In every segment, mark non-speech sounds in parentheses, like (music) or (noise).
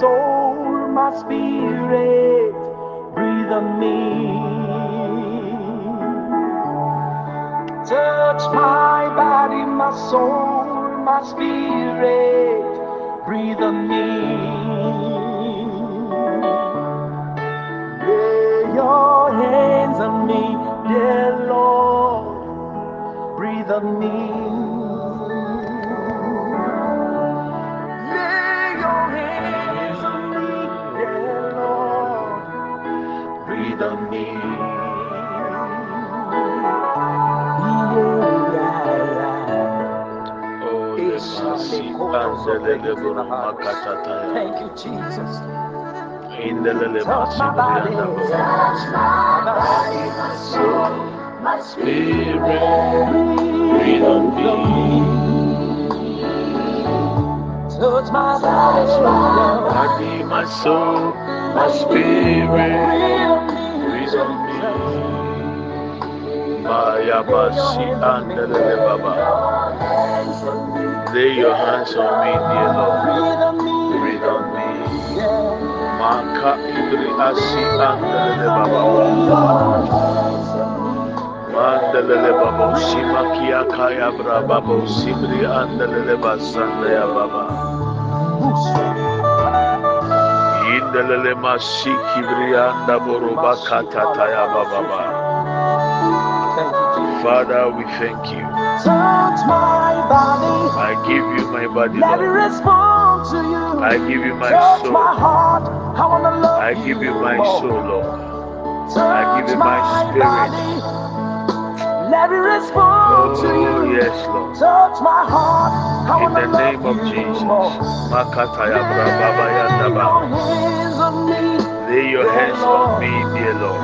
soul, must spirit, soul, my spirit, breathe on me. Touch my body, my soul, my spirit, breathe on me. Baba. Lay your hands on me, dear Lord. Yeah. Maka ibri asi baba. Baba. Simakia kaya bra baba. Sibri andelele basanda ya baba. Indelele masi boroba baba. Father, we thank you. Touch my body. I give you my body, Let it Lord. respond to you. I give you my soul. I want to love I give you my soul, Lord. I give you my spirit. Let me respond to oh, you. Oh, yes, Lord. Touch my heart. I In the name of Jesus. Makataya Lay your hands on me. Lay your dear hands on Lord. me, dear Lord.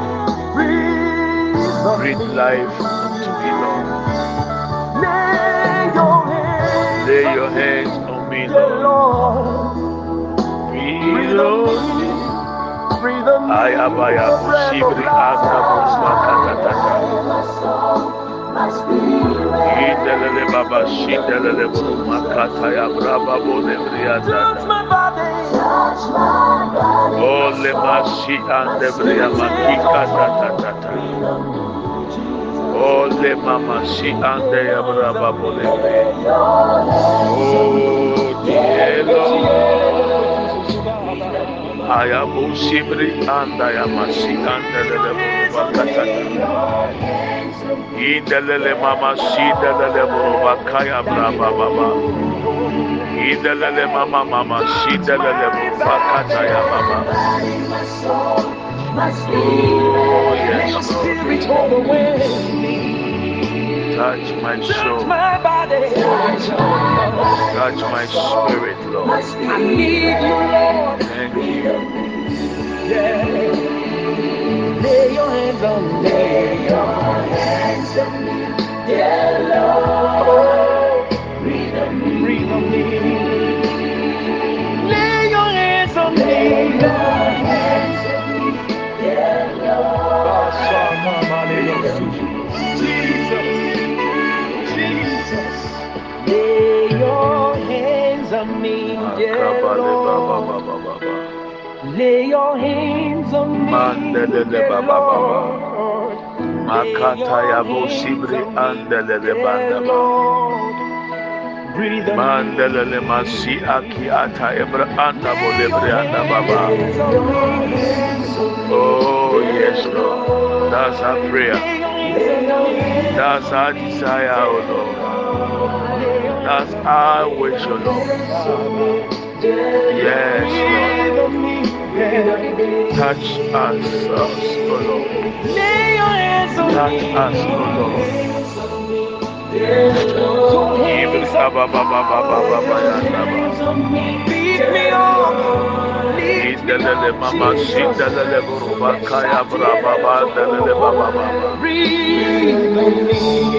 Breathe life unto me, Lord. Lay your hands on me, hands on me, dear Lord. Ayabaya bushibri life. anda buruba katatata. My soul, my spirit. Indelele baba shindelele buru makataya braba body. Oh, le mashi ande bria makika tatatata. Oh. Oh, dear Lord. Ayabu shibri anda ya mashi ande lele buruba katata. Indelele mama shi delele buruba kaya braba baba. Indelele mama mama shi delele buruba kata ya baba. Oh, yes, Touch my soul. my body. Touch my spirit, Lord. I need you, Lord. Thank you. Yeah. Lay your hands on me. Lay your hands on me. Yeah, Lord. Breathe on me. Breathe on me. Mandelele baba baba. Makata ya bo andelele banda ba. Mandelele masi aki ata ebra anda bo lebre anda baba. Oh yes Lord. That's our prayer. That's our desire, oh Lord. That's our wish, oh Lord. Yes, Lord. Touch us, us, oh Lord. Touch us, oh Lord. Even Abba, Baba, Baba, Baba, me on. Lead me Indelele on, mama, Jesus. sindelele buruba, kaya braba, bandelele baba, baba. Breathe on me.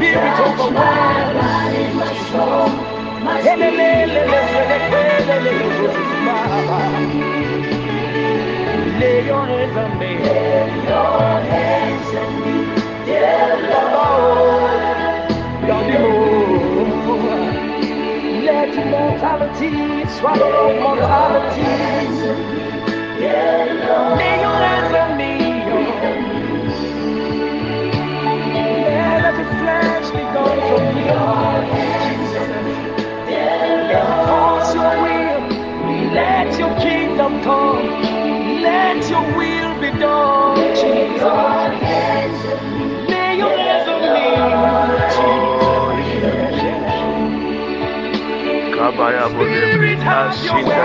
spirit. Touch my body. My soul. My spirit. Lay your hands on me. Lay your hands on me. Yeah, Lord. Let mortality swallow mortality. Lay your hands on me. Let your kingdom come. Let your will be done, Jesus. Lay your hands on me, Kabaya bole asinda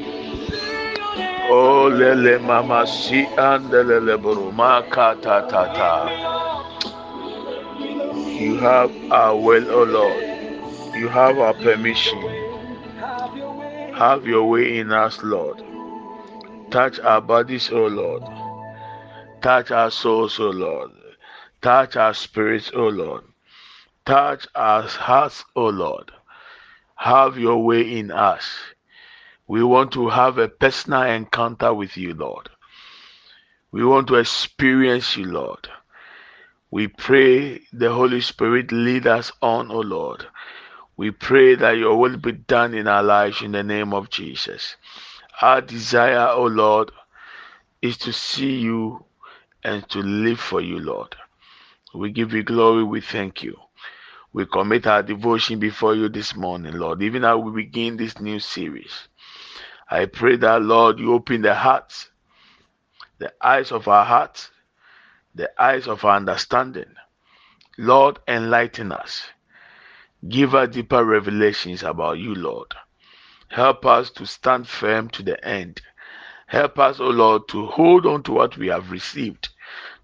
Oh lele mama si andelele boro makata tata. You have our will, O Lord. You have our permission. Have your way in us, Lord. Touch our bodies, O Lord. Touch our souls, O Lord. Touch our spirits, O Lord. Touch our hearts, O Lord. Have your way in us. We want to have a personal encounter with you, Lord. We want to experience you, Lord. We pray the Holy Spirit lead us on, O Lord. We pray that your will be done in our lives in the name of Jesus. Our desire, O Lord, is to see you and to live for you, Lord. We give you glory. We thank you. We commit our devotion before you this morning, Lord, even as we begin this new series. I pray that, Lord, you open the hearts, the eyes of our hearts, the eyes of our understanding. Lord, enlighten us. Give us deeper revelations about you, Lord. Help us to stand firm to the end. Help us, O Lord, to hold on to what we have received,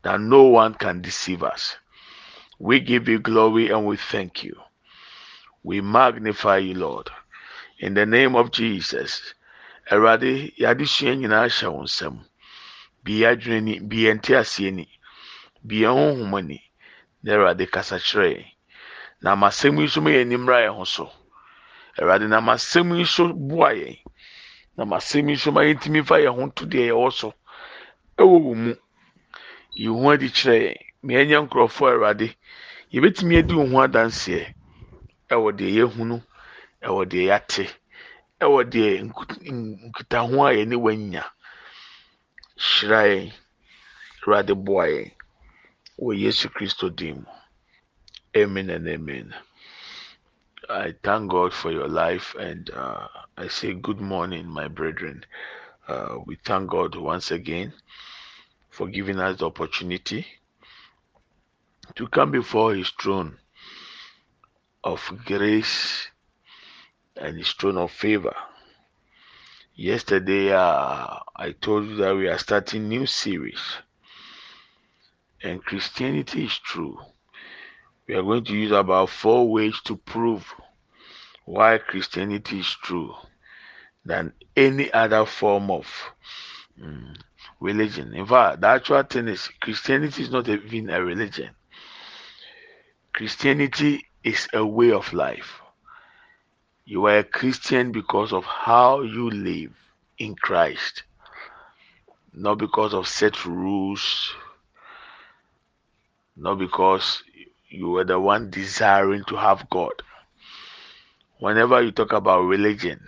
that no one can deceive us. We give you glory and we thank you. We magnify you, Lord. In the name of Jesus. Awurade, yɛade sua nyinaa hyɛ wo nsam. Bi yɛ ni, bi yɛ nte aseɛ ni, bi yɛ ni. Na Awurade kasa kyerɛ. Na m'asɛm yi nso ma yɛn nimra yɛn ho so. Awurade, na m'asɛm yi nso boa yɛn. Na m'asɛm yi nso ma yɛntumi fa yɛn ho to deɛ yɛwɔ so. Ɛwɔ wo mu. Yi ho adi kyerɛ yɛn. Ma yɛnyɛ nkurɔfoɔ Awurade. Yɛbɛtumi adi wo ho adanseɛ. Ɛwɔ deɛ yɛhunu, ɛwɔ deɛ yɛate. Ɛwɔ deɛ nkitaho a yɛne wanya. Hyira yɛn. Awurade boa yɛn. Wɔ yesu kristo din mu. Amen and amen. I thank god for your life and uh, i say good morning my brethren. Uh, we thank god once again for giving us the opportunity to come before his throne of grace and his throne of favor. Yesterday, uh, I told you that we are starting new series, and Christianity is true. We are going to use about four ways to prove why Christianity is true than any other form of um, religion. In fact, the actual thing is Christianity is not even a religion. Christianity is a way of life. You are a Christian because of how you live in Christ, not because of set rules, not because you were the one desiring to have God. Whenever you talk about religion,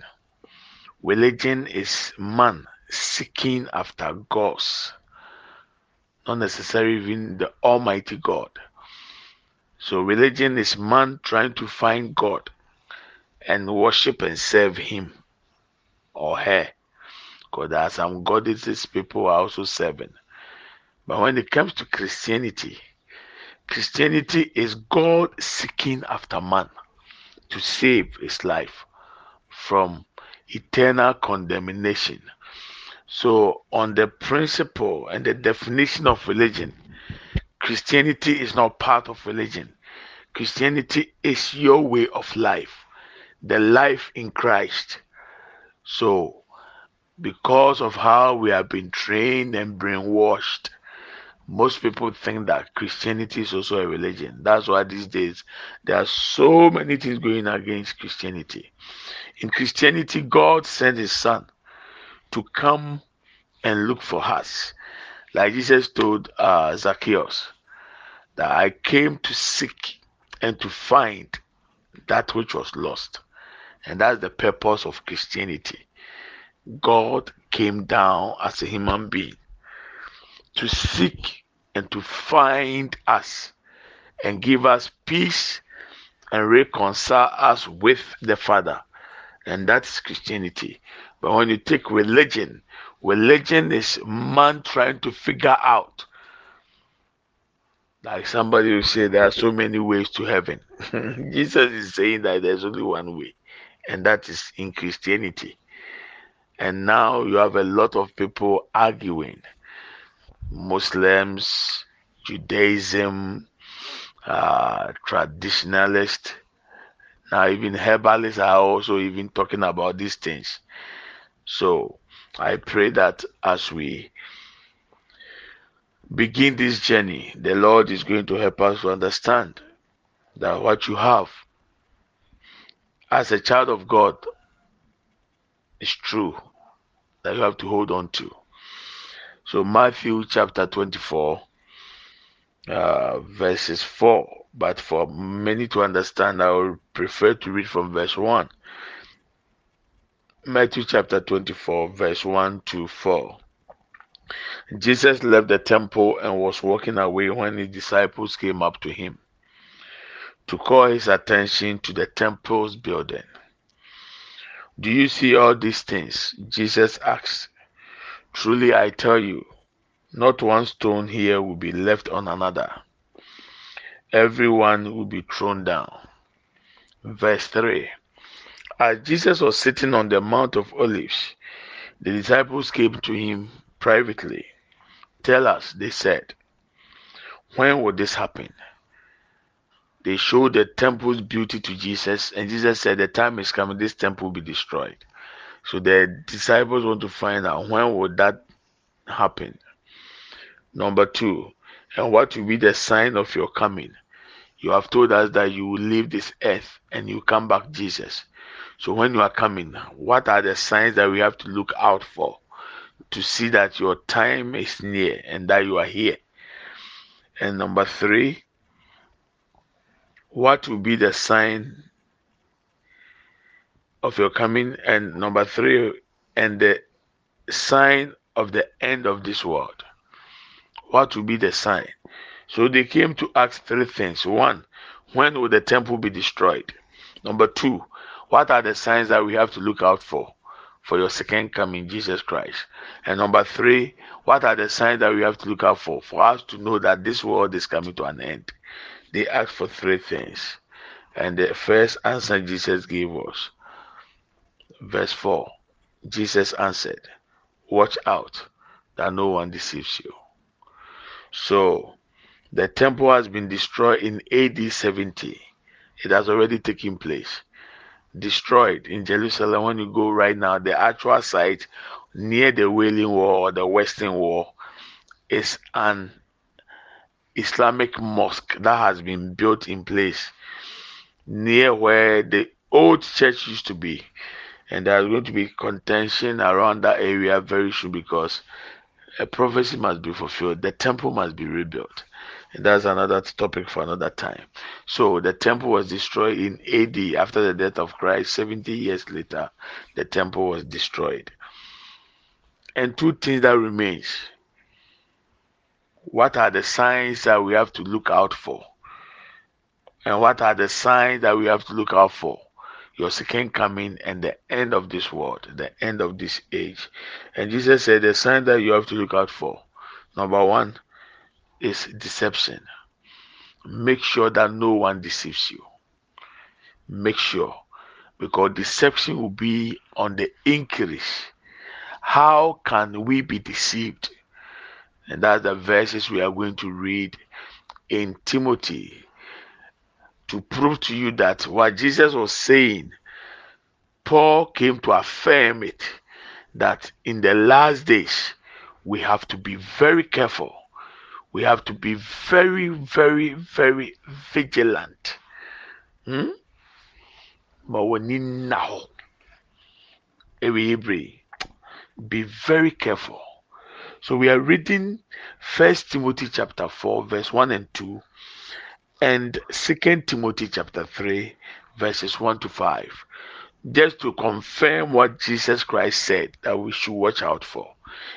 religion is man seeking after gods, not necessarily even the Almighty God. So, religion is man trying to find God and worship and serve him or her. Because there are some goddesses people are also serving. But when it comes to Christianity, Christianity is God seeking after man to save his life from eternal condemnation. So, on the principle and the definition of religion, Christianity is not part of religion. Christianity is your way of life, the life in Christ. So, because of how we have been trained and brainwashed, most people think that Christianity is also a religion. That's why these days there are so many things going against Christianity. In Christianity, God sent His Son to come and look for us. Like Jesus told uh, Zacchaeus, that I came to seek and to find that which was lost. And that's the purpose of Christianity. God came down as a human being to seek and to find us and give us peace and reconcile us with the Father. And that's Christianity. But when you take religion, religion is man trying to figure out. Like somebody will say, there are so many ways to heaven. (laughs) Jesus is saying that there's only one way, and that is in Christianity. And now you have a lot of people arguing Muslims, Judaism, uh, traditionalists. Now, even herbalists are also even talking about these things. So, I pray that as we begin this journey, the Lord is going to help us to understand that what you have as a child of God is true that you have to hold on to. So, Matthew chapter 24, uh, verses 4. But for many to understand, I will prefer to read from verse 1. Matthew chapter 24, verse 1 to 4. Jesus left the temple and was walking away when his disciples came up to him to call his attention to the temple's building. Do you see all these things? Jesus asked. Truly I tell you, not one stone here will be left on another. Everyone will be thrown down. Verse 3 As Jesus was sitting on the Mount of Olives, the disciples came to him privately. Tell us, they said, when will this happen? They showed the temple's beauty to Jesus, and Jesus said, The time is coming, this temple will be destroyed. So the disciples want to find out when would that happen. Number two, and what will be the sign of your coming? You have told us that you will leave this earth and you come back, Jesus. So when you are coming, what are the signs that we have to look out for to see that your time is near and that you are here? And number three, what will be the sign of your coming, and number three, and the sign of the end of this world. What will be the sign? So they came to ask three things. One, when will the temple be destroyed? Number two, what are the signs that we have to look out for for your second coming, Jesus Christ? And number three, what are the signs that we have to look out for for us to know that this world is coming to an end? They asked for three things. And the first answer Jesus gave was Verse 4 Jesus answered, Watch out that no one deceives you. So, the temple has been destroyed in AD 70. It has already taken place. Destroyed in Jerusalem. When you go right now, the actual site near the Wailing Wall or the Western Wall is an Islamic mosque that has been built in place near where the old church used to be and there's going to be contention around that area very soon because a prophecy must be fulfilled. The temple must be rebuilt. And that's another topic for another time. So the temple was destroyed in AD after the death of Christ. 70 years later, the temple was destroyed. And two things that remains. What are the signs that we have to look out for? And what are the signs that we have to look out for? your second coming and the end of this world, the end of this age. And Jesus said the sign that you have to look out for, number one, is deception. Make sure that no one deceives you. make sure because deception will be on the increase. How can we be deceived? And that's the verses we are going to read in Timothy to prove to you that what Jesus was saying, Paul came to affirm it that in the last days we have to be very careful. We have to be very, very, very vigilant. Hmm? But we need now. Every be very careful. So we are reading First Timothy chapter 4, verse 1 and 2, and Second Timothy chapter 3, verses 1 to 5. Just to confirm what Jesus Christ said that we should watch out for.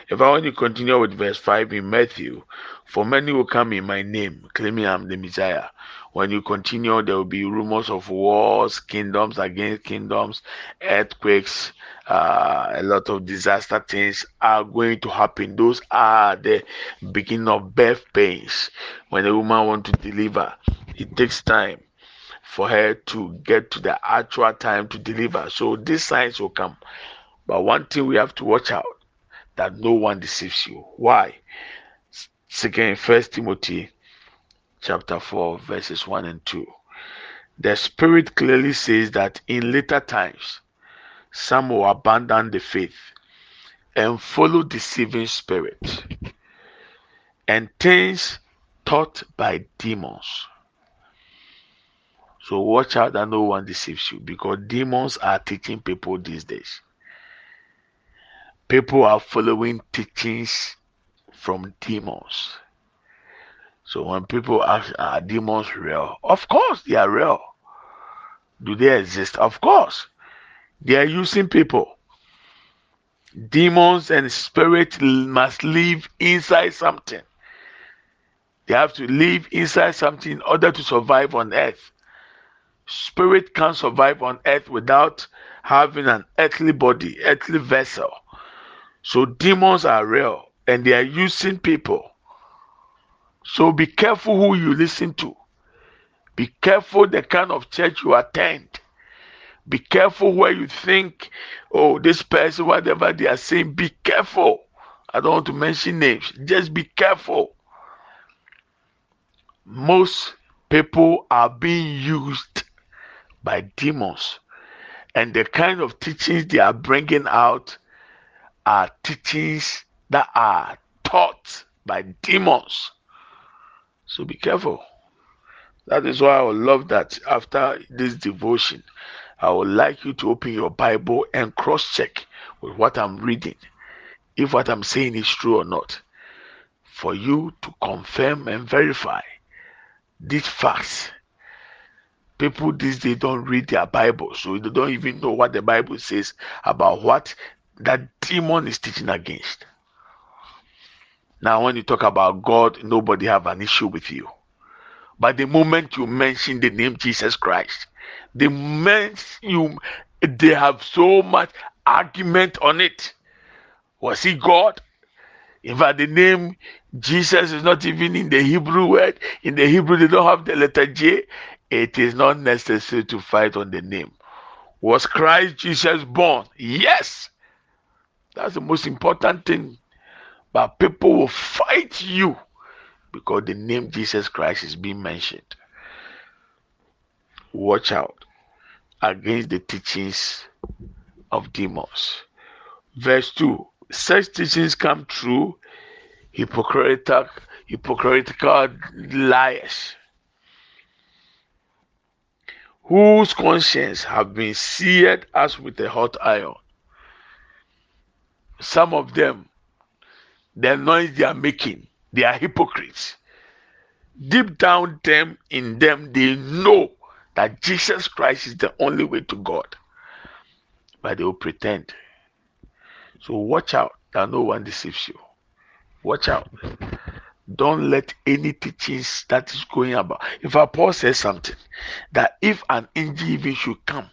If I want to continue with verse 5 in Matthew, for many will come in my name, claiming I'm the Messiah. When you continue, there will be rumors of wars, kingdoms against kingdoms, earthquakes, uh, a lot of disaster things are going to happen. Those are the beginning of birth pains. When a woman wants to deliver, it takes time for her to get to the actual time to deliver. So these signs will come. But one thing we have to watch out that no one deceives you. Why? Second, First Timothy chapter 4, verses 1 and 2. The Spirit clearly says that in later times, some will abandon the faith and follow deceiving spirits and things taught by demons. So watch out that no one deceives you because demons are teaching people these days people are following teachings from demons. So when people ask, are demons real? Of course they are real. Do they exist? Of course. They are using people. Demons and spirit must live inside something. They have to live inside something in order to survive on earth. Spirit can't survive on earth without having an earthly body, earthly vessel. So demons are real and they are using people. So be careful who you listen to. Be careful the kind of church you attend. Be careful where you think, oh, this person, whatever they are saying, be careful. I don't want to mention names. Just be careful. Most people are being used by demons, and the kind of teachings they are bringing out are teachings that are taught by demons. So be careful. That is why I love that after this devotion, I would like you to open your Bible and cross check with what I'm reading, if what I'm saying is true or not, for you to confirm and verify these facts. People these days don't read their Bible, so they don't even know what the Bible says about what that demon is teaching against. Now, when you talk about God, nobody have an issue with you. But the moment you mention the name Jesus Christ, the moment you they have so much argument on it. Was he God? In fact, the name Jesus is not even in the Hebrew word. In the Hebrew, they don't have the letter J. It is not necessary to fight on the name. Was Christ Jesus born? Yes. That's the most important thing. But people will fight you because the name Jesus Christ is being mentioned. Watch out against the teachings of demons. Verse 2 Such teachings come true, hypocritical, hypocritical liars whose conscience have been seared as with a hot iron some of them, the noise they are making, they are hypocrites. Deep down them in them, they know that Jesus Christ is the only way to God. But they will pretend. So watch out that no one deceives you. Watch out. Don't let any teachings that is going about. If our Paul says something, that if an angel even should come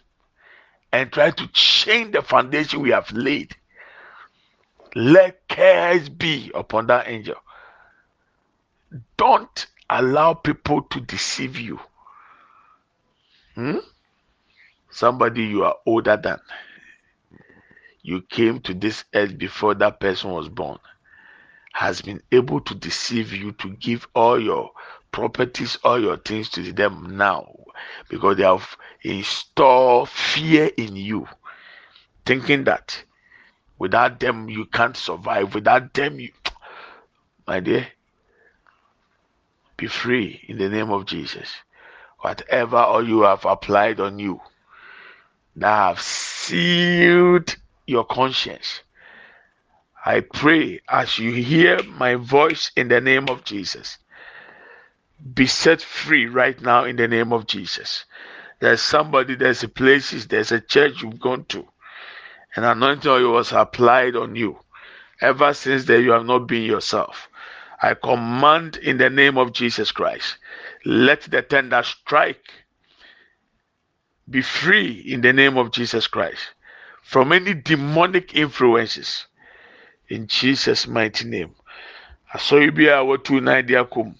and try to change the foundation we have laid, let cares be upon that angel. Don't allow people to deceive you. Hmm? somebody you are older than. You came to this earth before that person was born, has been able to deceive you to give all your properties, all your things to them now because they have installed fear in you, thinking that without them you can't survive, without them you, my dear, be free in the name of Jesus. Whatever all you have applied on you that have sealed your conscience. I pray as you hear my voice in the name of Jesus, be set free right now in the name of Jesus. There's somebody, there's a places, there's a church you've gone to, and anointing oil was applied on you. Ever since then, you have not been yourself. I command in the name of Jesus Christ, let the tender strike. Be free in the name of Jesus Christ from any demonic influences. In Jesus' mighty name. Asɔre bi a watu nan de akɔm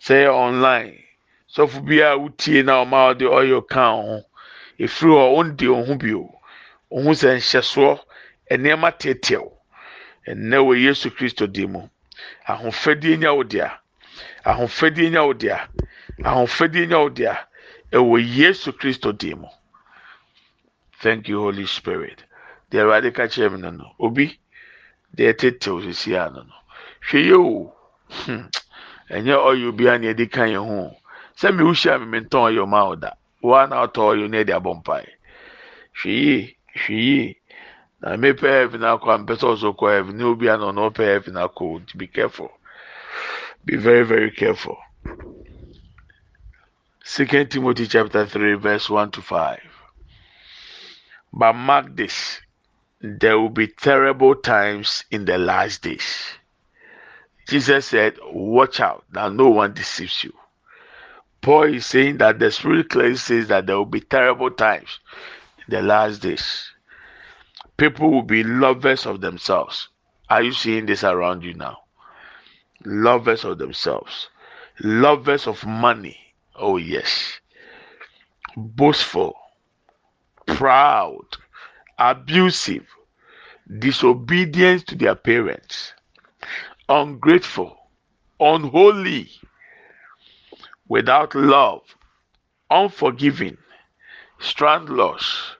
sɛ online. Sɔfo bi a wotie na ɔma ɔde ɔyɛ ka ho. Efiri hɔ ɔndi ɔho bio. Ɔho sɛ nhyɛsoɔ nneɛma tetew ɛnɛ wɔ yesu kristo di ahofadie nya wo dea. Ahofadie nya wo dea. Ɛwɔ yesu kristo di mu. Thank you holy spirit. Deɛ awurade ka kyerɛ mi no no obi deɛ tetew sisi ano no hwɛ yie o. Hmm. Ɛnyɛ ɔyɛ obiara na yɛde ka yɛn ho. Sɛ mi wuhyia mi mi ntɔn ɔyɛ ɔmo awo da. Wɔn a na ɔtɔ ɔyɛ na yɛde abɔ mpae. Hwɛ yie hwɛ yie. Na mepɛ heaven akɔ a mpɛ sɛ ɔso kɔ heaven. Ne obi ano na ɔpɛ heaven akɔ be careful be very very careful. Second timothy chapter 3 verse 1 to 5 but mark this there will be terrible times in the last days. Jesus said watch out that no one deceives you. Paul is saying that the spirit clearly says that there will be terrible times in the last days. People will be lovers of themselves. Are you seeing this around you now? Lovers of themselves, lovers of money. Oh, yes. Boastful, proud, abusive, disobedient to their parents, ungrateful, unholy, without love, unforgiving, strandless,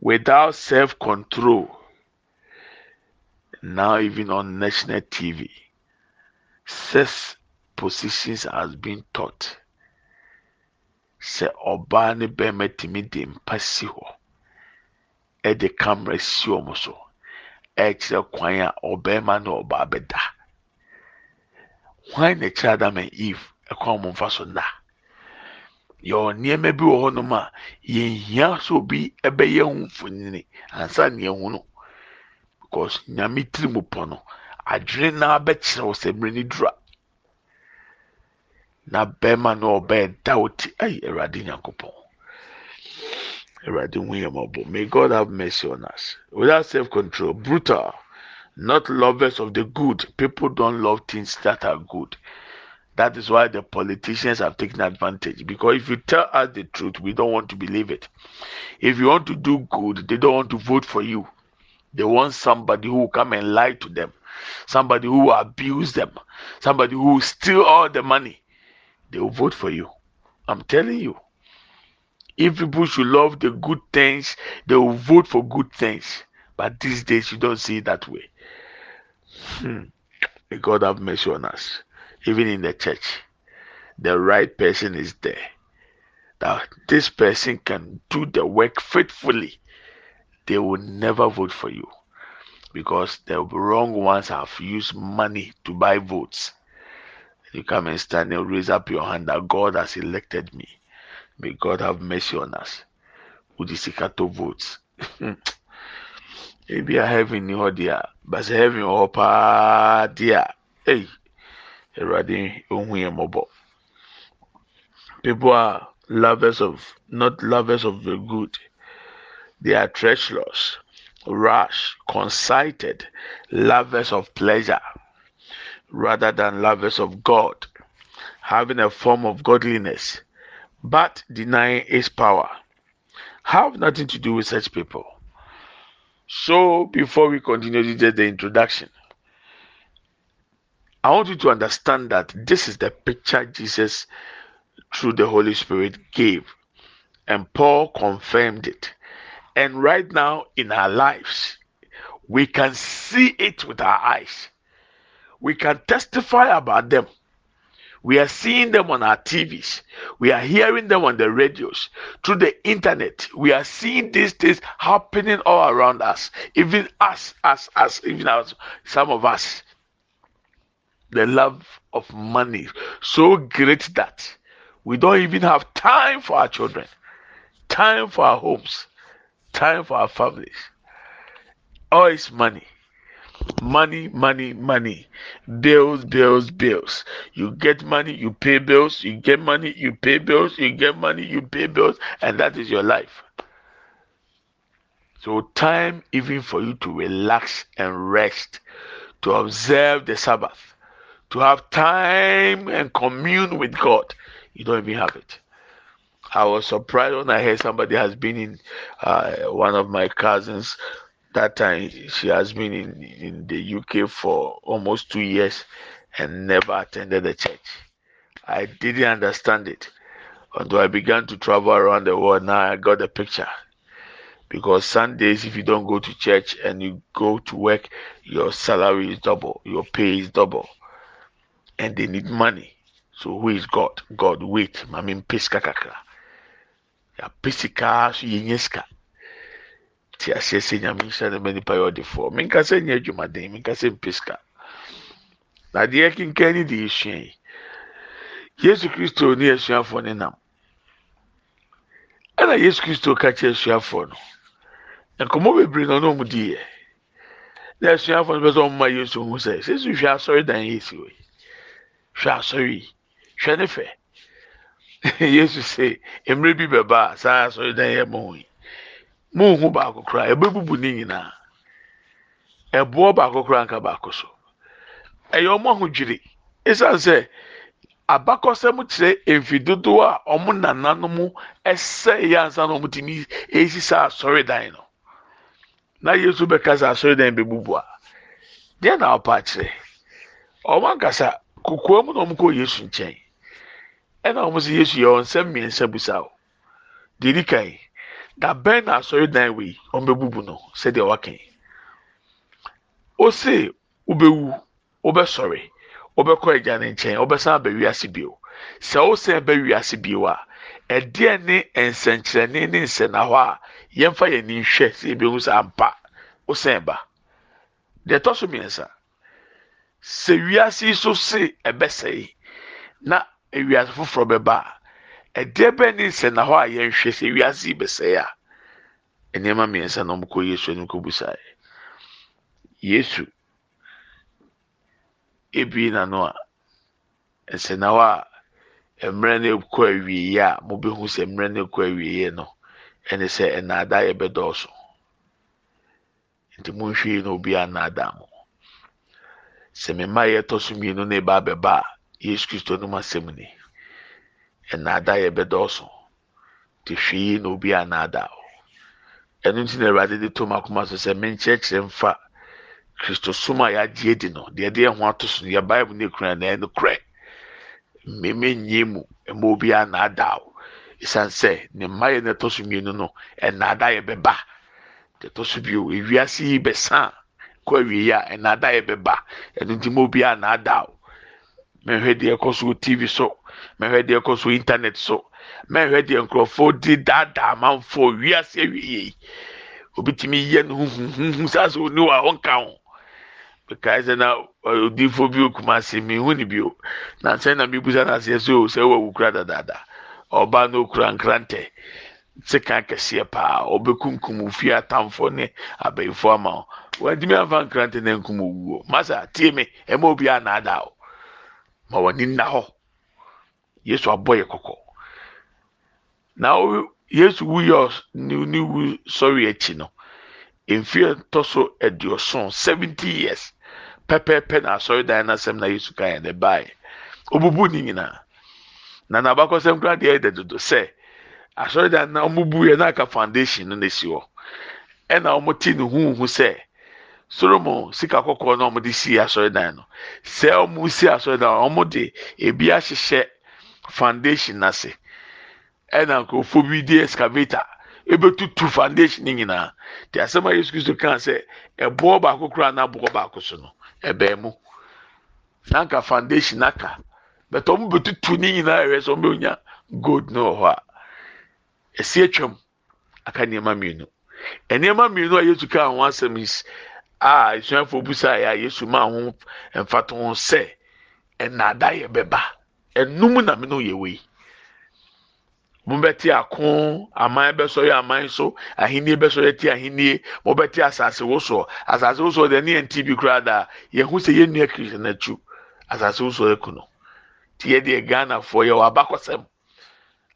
without self control. Now, even on national TV, sex positions has been taught. Sɛ ɔbaa ne bɛrima tumi de mpa si hɔ, ɛde camera si wɔn so, ɛkyerɛ kwan a ɔbɛrima ne ɔbaa bɛda. Hwan na ɛkyerɛ Adam and Eve ɛkwan wɔn mfa so nna? yɛwɔ nneɛma bi wɔ hɔnom a yɛnhia sɛ obi bɛyɛ ho mfonini ansa na yɛhu no because nyame tiri mu pɔ no adwene na bɛkyerɛ wo sɛ mmerɛ ni dura. Na bɛrima no ɔbɛyɛ da wo ti. Ayi awurade nyankopɔn. Awurade hu yɛ mɔbɔ may god have mercy on us. Without self control brutal. Not lovers of the good. People don't love things that are good. That is why the politicians have taken advantage. Because if you tell us the truth, we don't want to believe it. If you want to do good, they don't want to vote for you. They want somebody who will come and lie to them, somebody who will abuse them, somebody who will steal all the money. They will vote for you. I'm telling you. If people should love the good things, they will vote for good things. But these days, you don't see it that way. Hmm. God have mercy on us even in the church, the right person is there. That this person can do the work faithfully, they will never vote for you because the wrong ones have used money to buy votes. You come and stand and raise up your hand that God has elected me. May God have mercy on us. Udisikato votes. Maybe I have in your dear, but heaven or pa dear. Hey, Awurade ohu yɛn mmɔbɔ. People are lovers of not lovers of the good. They are treacherous, rash, conceited, lovers of pleasure rather than lovers of God, having a form of godliness, but denying its power. have nothing to do with such people. So, before we continue, this is the introduction. I want you to understand that this is the picture Jesus, through the Holy Spirit, gave, and Paul confirmed it. And right now in our lives, we can see it with our eyes. We can testify about them. We are seeing them on our TVs. We are hearing them on the radios, through the internet. We are seeing these things happening all around us. Even us, us, us, even us, some of us. The love of money so great that we don't even have time for our children, time for our homes, time for our families. All is money money, money, money. Bills, bills, bills. You get money, you pay bills. You get money, you pay bills. You get money, you pay bills. And that is your life. So, time even for you to relax and rest, to observe the Sabbath, to have time and commune with God, you don't even have it. I was surprised when I heard somebody has been in uh, one of my cousins that time she has been in, in the UK for almost two years and never attended the church. I didn't understand it until I began to travel around the world. Now I got the picture. Because Sundays, if you don't go to church and you go to work, your salary is double, your pay is double, and they need money. So who is God? God, wait, I mean, piska kakra. Ya pisika so yenyeska te aseɛ sɛ nyame nhyɛ no ma nipa yɛ ɔdefoɔ menka sɛ nyɛ adwumaden menka sɛ mpeska na deɛ kenkan ne de yɛsua yi yesu kristo ne asuafoɔ ne nam ɛna yesu kristo ka kyerɛ asuafoɔ no nkɔmmɔ bebree na ɔno ɔmo diiɛ na asuafoɔ no bɛ sɛ ɔmo ma yesu ho sɛ sɛ yesu hwɛ asɔre dan yi hwɛ asɔre hwɛ ne fɛ (laughs) yesu sɛ mmerɛ bi bɛba a saa asɔre dan yɛ mo yi. Muhu baako koraa ɛbɛbubu ne nyinaa. Ɛboɔ baako koraa nka baako so. Ɛyɛ ɔmo ahodwiri esan sɛ abakɔsɛm kyerɛ mfi dodoɔ a ɔmo nananom ɛsɛ yɛ ansa na ɔmo tumi esisa asɔredan no. Na yesu bɛka sɛ asɔredan bɛbubu a deɛ na ɔpa akyerɛ ɔmo ankasa kokoa mu na ɔmo kɔ yesu nkyɛn. Ɛna ɔmo sɛ yesu yɛ ɔnsɛm mmiɛnsa busa o deɛ di kan da bɛn na asɔredan wei wɔn bɛbubu no sɛdeɛ waka yi? Ose wobɛwu wobɛsɔre wobɛkɔ agya ne nkyɛn wobɛsan aba wiase bio. Sɛ wosan ba wiase bio a ɛdeɛ ne nsɛnkyerɛnne ne nsɛnna hɔ a yɛmfa yɛn ani hwɛ sɛ ebi ehu sɛ ampa wosan ba. Deɛ ɛtɔ so mmiɛnsa sɛ wiase yi so se ɛbɛsɛe na ewiase foforɔ bɛba ɛdeɛ bɛn ne nsɛnna hɔ a yɛnhwɛ sɛ wiase yi bɛsɛe a nneɛma mmiɛnsa na wɔkɔ yesu anim kɔbusae yesu ebie n'ano a nsɛnna hɔ a mmerɛ no kɔ awieeɛ a mobɛhu sɛ mmerɛ no kɔ awieeɛ no ɛne sɛ nnaadaa yɛ bɛdɔɔso nti monhwɛ na obi annaadaa mo. Sɛ mema yɛtɔ so mmienu na ɛba abɛba a yesu kristo no mu asɛm ni nnaada yɛ bɛdɔɔso. Te hwee na obi anaada o ɛno nti na awurade de to akoma so sɛ menkyerɛkyerɛ mfa kristo som a yɛagye adi no deɛ de ɛho ato so yɛ bible ne kura na ɛno korɛ. Mmemme nyie mu mma obi anaada o esan sɛ ne mma yɛ na ɛtɔ so mmienu no ɛnaada yɛ bɛba. Deɛ ɛtɔ so bio ewiase yi bɛsa kɔ awie a ɛnaada yɛ bɛba. Ɛno nti mma obi anaada o mɛhwɛ deɛ ɛkɔ so tv so. Mɛhwɛ deɛ ɛkɔ so internet so. Mɛhwɛ deɛ nkurɔfoɔ di daadaa amanfoɔ wiase awie obi tumi yɛ no huhuhuhu saa sɛ oni wa ɔnka ho. Bekae sɛ na odiifo bi okuma ase mihu ni bio. Na nsɛn na mi busa n'aseɛ so sɛ ɛwɔ wukura dadaada? Ɔbaa no okura nkrantɛ sika kɛseɛ paa. Ɔbɛkunkum fie atamfo ne abɛɛfo ama wo. Wɔntumi afa nkrantɛ na nkum owuo. Masa tie mi ɛma obi anaada o ma wɔn ani nna hɔ. yesu abɔ yɛ kɔkɔ na yesu wuyɛ ne wu sɔre akyi no mfeɛ ntɔ so aduɔson seventy years. Pɛpɛɛpɛ na asɔredan n'asɛm na yesu kan yɛ ne baeɛ obubu ne nyinaa. Na n'abakɔsɛm kura deɛ ɛda dodo sɛ asɔredan na ɔmo bu yɛ na aka foundation no na esi hɔ. Ɛna ɔmo ti ne huhu sɛ solomon sika kɔkɔɔ na ɔmo de si asɔredan no sɛ ɔmo si asɔredan ɔmo de ebi ahyehyɛ foundation n'ase ɛna nkurɔfoɔ bi de excavator. Ebetutu foundation ne nyinaa te asɛm a yesu kristo kan sɛ ɛboɔ baako koraa na aboɔ baako so no ɛbɛn mu nanka foundation aka bɛtɛ ɔmo betutu ne nyinaa ɛwɛ sɛ ɔmo bɛ nya gold no wɔ hɔ a esi atwam aka nneɛma mmienu. Nneɛma mmienu a yesu kaa ho asɛm yi a esuafo busa yɛ yesu maa ho mfato ho sɛ ɛnaada yɛ bɛba. Ɛnum na mene yɛ wei. Mobɛte ako aman bɛsɔre aman so ahenni bɛsɔre te ahenni mobɛte asase wosoɔ asase wosoɔ deɛ ne yɛn ti bi koraa da yɛn ho sɛ yɛn nua kristu n'akyi asase wosoɔ eku no. Te yɛ deɛ ghanafoɔ yɛ wɔ abakɔsɛm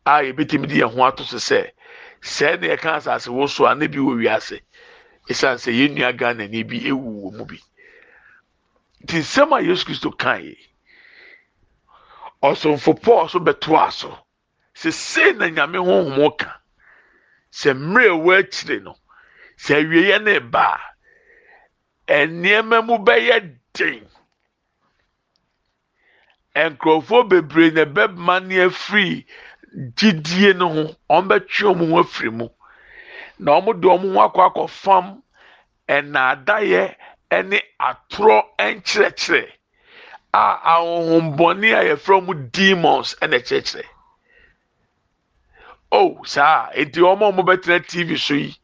a yɛbɛtumi de yɛn ho ato so sɛ sɛɛ yɛka asase wosoɔ a ne bi wɔ wiase. Esan sɛ yɛn nua ghana ni bi ewu wɔ mu bi. Nti nsɛm a yesu kristo kan yi ɔsomfo paul so bɛtoa so. Sese na nyame honhom ka sɛ mmerɛ ɛwɔ akyire no sɛ awieɛ ne ba a nneɛma mu bɛyɛ den. Nkurɔfoɔ bebree na ɛbɛma ne afiri gyidie no ho wɔn bɛtwe wɔn ho afiri mu na wɔn de wɔn ho akɔ akɔfam ɛnaadaeɛ ne atorɔ nkyerɛkyerɛ a ahohombɔne a yɛfrɛ wɔn demons na ɛkyerɛkyerɛ. Oh saa eti wɔn a wɔbɛtena tv so yi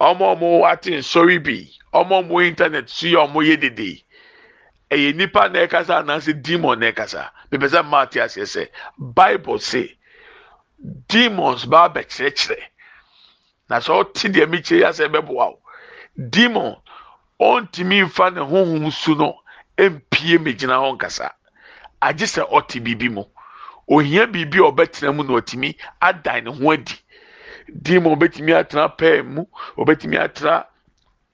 wɔn a wɔate nsɔre bi wɔn a wɔwɔ internet so yi a wɔyɛ dede. Ɛyɛ nipa na ɛkasa anaasɛ demon na ɛkasa. Bɛbɛ sɛ mmaa te aseɛ sɛ bible say demons ba abɛkyerɛkyerɛ na sɛ ɔte deɛ mi kyerɛ asɛ bɛboa o demon ɔntumi nfa ne honhom su no mpie megyina hɔ nkasa. Agye sɛ ɔte biribi mu. Ohia biribi a ɔbɛtena mu na ɔtumi adan ne ho adi. Demon ɔbɛtumi atena pɛɛ mu ɔbɛtumi atena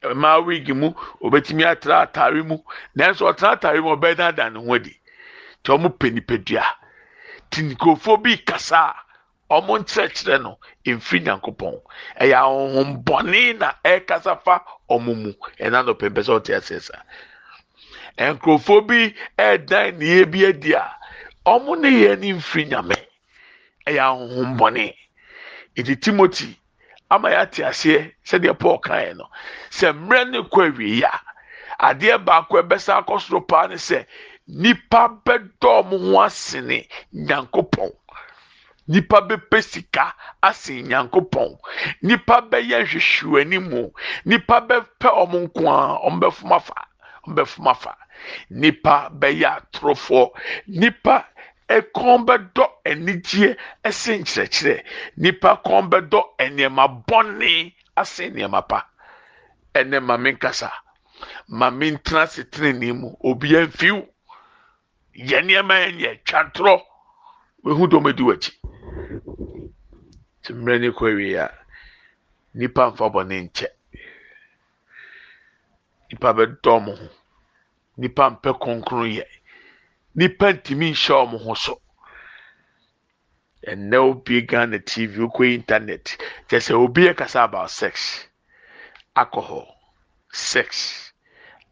mmaa wig mu ɔbɛtumi atena atare mu. Nanso ɔtena atare mu ɔbɛdan adan ne ho adi. Te ɔmo pɛ nipadua. Te nkurɔfoɔ bi kasa a ɔmo nkyerɛkyerɛ no mfiri nyankopɔn. Ɛyɛ ahohombɔne na ɛrekasa fa ɔmo mu. Ɛna no pɛmpɛ sɛ ɔte aseɛ sa nkurɔfoɔ bi ɛredan nea bi adi a ɔmo ne yɛ ne mfiri nyame. Ɛyɛ ahohombɔne. Eti timoti ama yɛate aseɛ sɛdeɛ paul kaeɛ no sɛ mmerɛ ne kɔ awie a adeɛ baako ɛbɛsa akɔ soro paa ne sɛ nipa bɛdɔ ɔmo ho asene nyankopɔn nipa bɛpɛ sika asen nyankopɔn. Nipa bɛyɛ nhwehwɛni mu nipa bɛpɛ ɔmo nko a ɔmo bɛfom afa ɔmo bɛfom afa. Nipa bɛyɛ atorofoɔ nipa ɛkɔn bɛdɔ anigyeɛ ɛsen nkyerɛkyerɛ. Nipa kɔn bɛdɔ nneɛma bɔnne asen nneɛma pa. Ɛnɛ maame nkasa maame ntena se tenenee mu obiara mfiw yɛ nneɛma yɛn yɛ twatorɔ wehu dɔm edi w'akyi. Te mmerɛ ne kɔ awie a nipa nfa bɔne nkyɛ. Nipa bɛdɔ ɔmo ho. Nipa mpɛ kronkron yɛ nipa ntumi nhyɛ ɔmo ho so. Ɛnɛ obi ghana tv okɔ internet. Kyɛ sɛ obi kasa about sex. Alcohol sex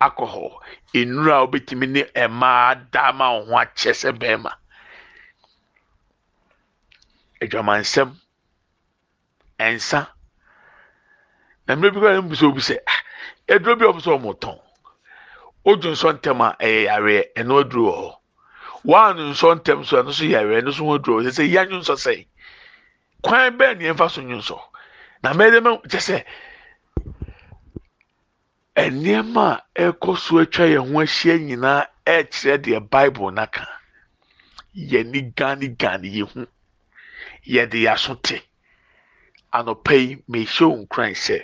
alcohol. Nnura a obetumi ne mmaa wɔn ho akyɛ sɛ bɛrima adwamansɛm nsa na mmerɛ bi kora mbusa obi sɛ ah eduro bi a ɔmo sɛ ɔmo tɔn odwo nsɔ ntɛm a ɛyɛ yareɛ ɛna oduro wɔ hɔ. Waanu nsɔ ntɛm so ɛno so yareɛ ɛno so ho oduro sɛ sɛ yia nwo nsɔ sɛn kwan bɛɛ ne yɛmfa so nsɔ. Na mɛyɛ dɛ mɛ kyɛ sɛ nneɛma a ɛkɔ so atwa yɛn ho ahyia nyinaa ɛkyerɛ deɛ bible naka yɛni gani gani yɛ ho yɛde yɛaso te. Anɔpa yi mehyɛ wo nkran sɛ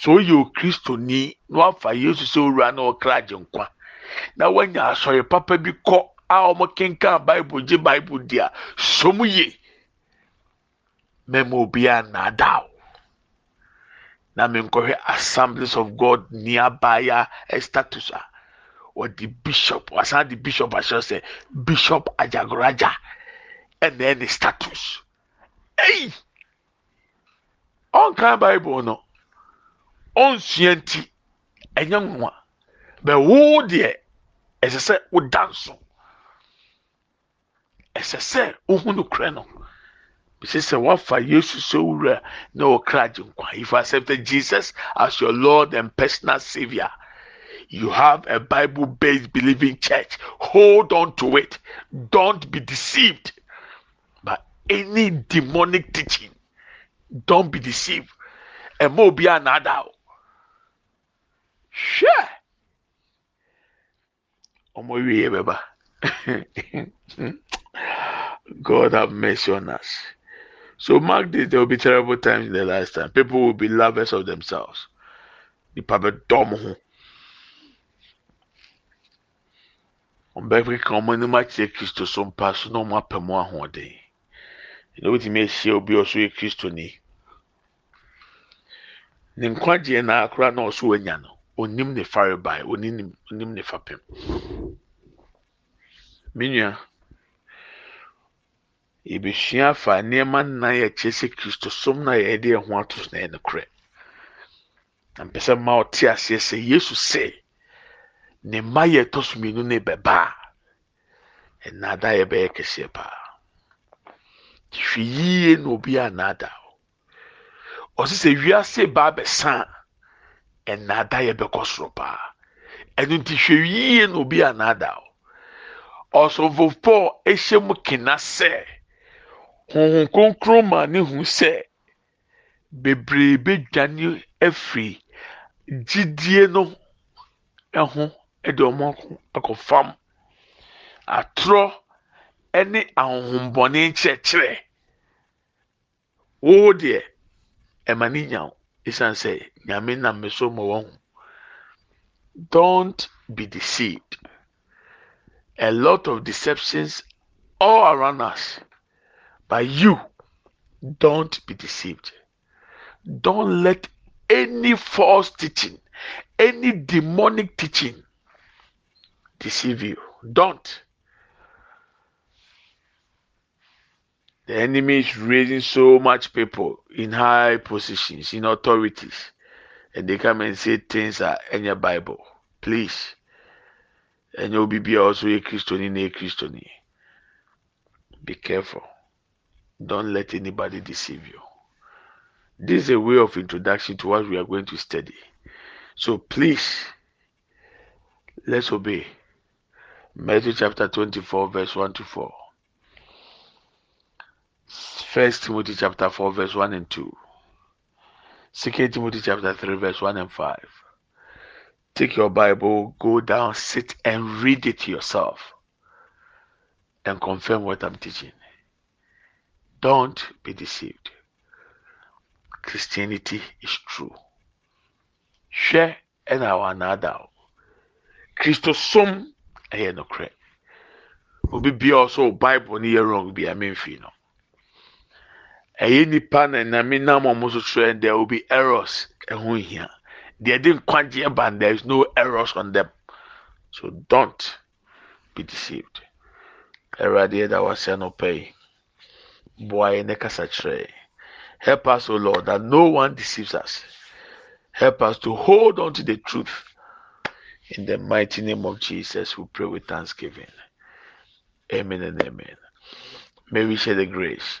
sɛ woyɛ okristoni na wafa yesu sɛ owura na ɔkra agye nkwa na woanya asɔre papa bi kɔ a ɔmo bible gye bible di a som ye. Mɛma obiara nnaadaa wo. Na menkɔhwɛ assemblies of god nearby a status a wɔde bishop wasan de bishop ahyɛ sɛ bishop agyagoraja ɛna ɛne status. Ɛyi ɔnkan bible no ɔnsua nti ɛnyɛ nwa bɛwo deɛ ɛsɛ sɛ woda nso. Ɛsɛ sɛ wohu no korɛ no. Bisi sɛ wafa yesu sɛ wura na ɔkra if you accepted jesus as your lord and personal savior. You have a bible based believing church. Hold on to it. Don't be deceived any demonic teaching don't be deceived. Ɛma obi a nada o. Hwɛ ɔmo wie bɛba (laughs) god have mercy on us. So mark this there will be terrible times in the last time. People will be lovers of themselves. Nipa bɛ dɔm ho. Kan ɔmo anim akyerɛ kristo so mpa so na ahoɔden ɛna wotumi ahyia obi a ɔso yɛ kristo ni. Ne nkwagyeɛ na akora na ɔso wanya no onim ne farebae onim onim ne fapem me nua nneɛma nnan yɛ kyerɛ sɛ kristo som na yɛde yɛn ho ato na yɛ nokorɛ. Na mpɛ sɛ ma ɔte aseɛ sɛ yesu sɛ ne mma yɛ ɛtɔ mmienu ne bɛba a ɛnaada yɛ bɛyɛ kɛseɛ paa hwɛ yie na obi a naada ɔsi sɛ wiase ba abɛsa a ɛnaada yɛ bɛkɔ soro paa. Ɛno nti hwɛ yie na obi a naada ɔsɔfo paul ehyɛ mu kena sɛ honhom kronkron ma ne hu sɛ bebree bedwane afiri gyidie no ho de wɔn akɔ fam atorɔ ne ahohombɔne nkyerɛkyerɛ. Wɔwɔ deɛ ɛma ne nya esan sɛ nyame nam me so ma ho don't be deceived. A lot of deceptions all around us but you don't be deceived. Don't let any false teaching any demonic teaching deceive you. Don't the enemy is raising so much people in high positions in authorities and they come and say things are in your bible. Please. And you'll be also a christian in a christian be careful. Don't let anybody deceive you. This is a way of introduction to what we are going to study. So please let's obey. Matthew chapter 24 verse 1 to 4 First Timothy chapter 4, verse 1 and 2. Second Timothy chapter 3, verse 1 and 5. Take your Bible, go down, sit and read it yourself and confirm what I'm teaching. Don't be deceived. Christianity is true. Share and our nada. Christosom ɛyɛ nokorɛ. Obi bia ɔsɔ Bible ni yɛ wrong bi a memfi no. Ɛyɛ nipa na nyame nam ɔmo so so there will be errors. Ɛho hia deɛ de nkwagyeɛ ban there is no errors on them. So don't be deceived. Ɛwurade ɛda wasɛ no pɛ yi. Boa yɛ ne kasa kyerɛ help us o lord that no one deceives us. Help us to hold on to the truth. In the mighty name of jesus we pray with thanksgiving. Amen and amen. May we share the grace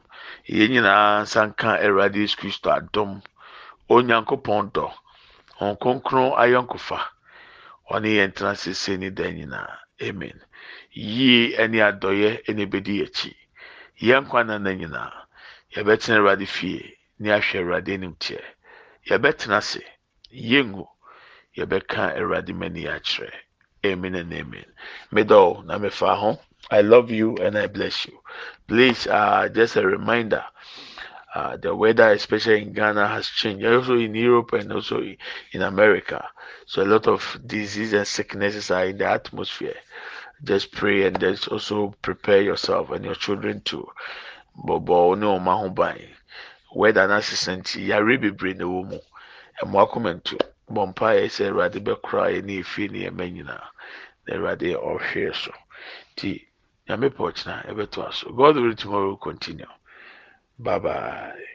Yɛn nyinaa nsa nka awurade yesu kristo adom. Onyankopɔn dɔ. Wɔn kronkron ayɔnkofa. Ɔne yɛn tena sese ne dan nyinaa. Amen. Yie ɛne adɔyɛ ɛna ebedi akyi. Yɛn nkwa nana nyinaa yɛbɛtena awurade fie ne ahwɛ awurade anim teɛ. Yɛbɛtena ase. Yɛngu. Yɛbɛka awurade mani akyerɛ. Amen and amen. Medɔw na mefa ho I love you and I bless you. Please, uh, just a reminder Uh, the weather, especially in Ghana, has changed. Also in Europe and also in America. So a lot of disease and sicknesses are in the atmosphere. Just pray and just also prepare yourself and your children too. Ahoban. Weather na ne so. Ti nyame pɔ ɔkyena ɛbɛto aso. God will tomorrow continue. Bye bye.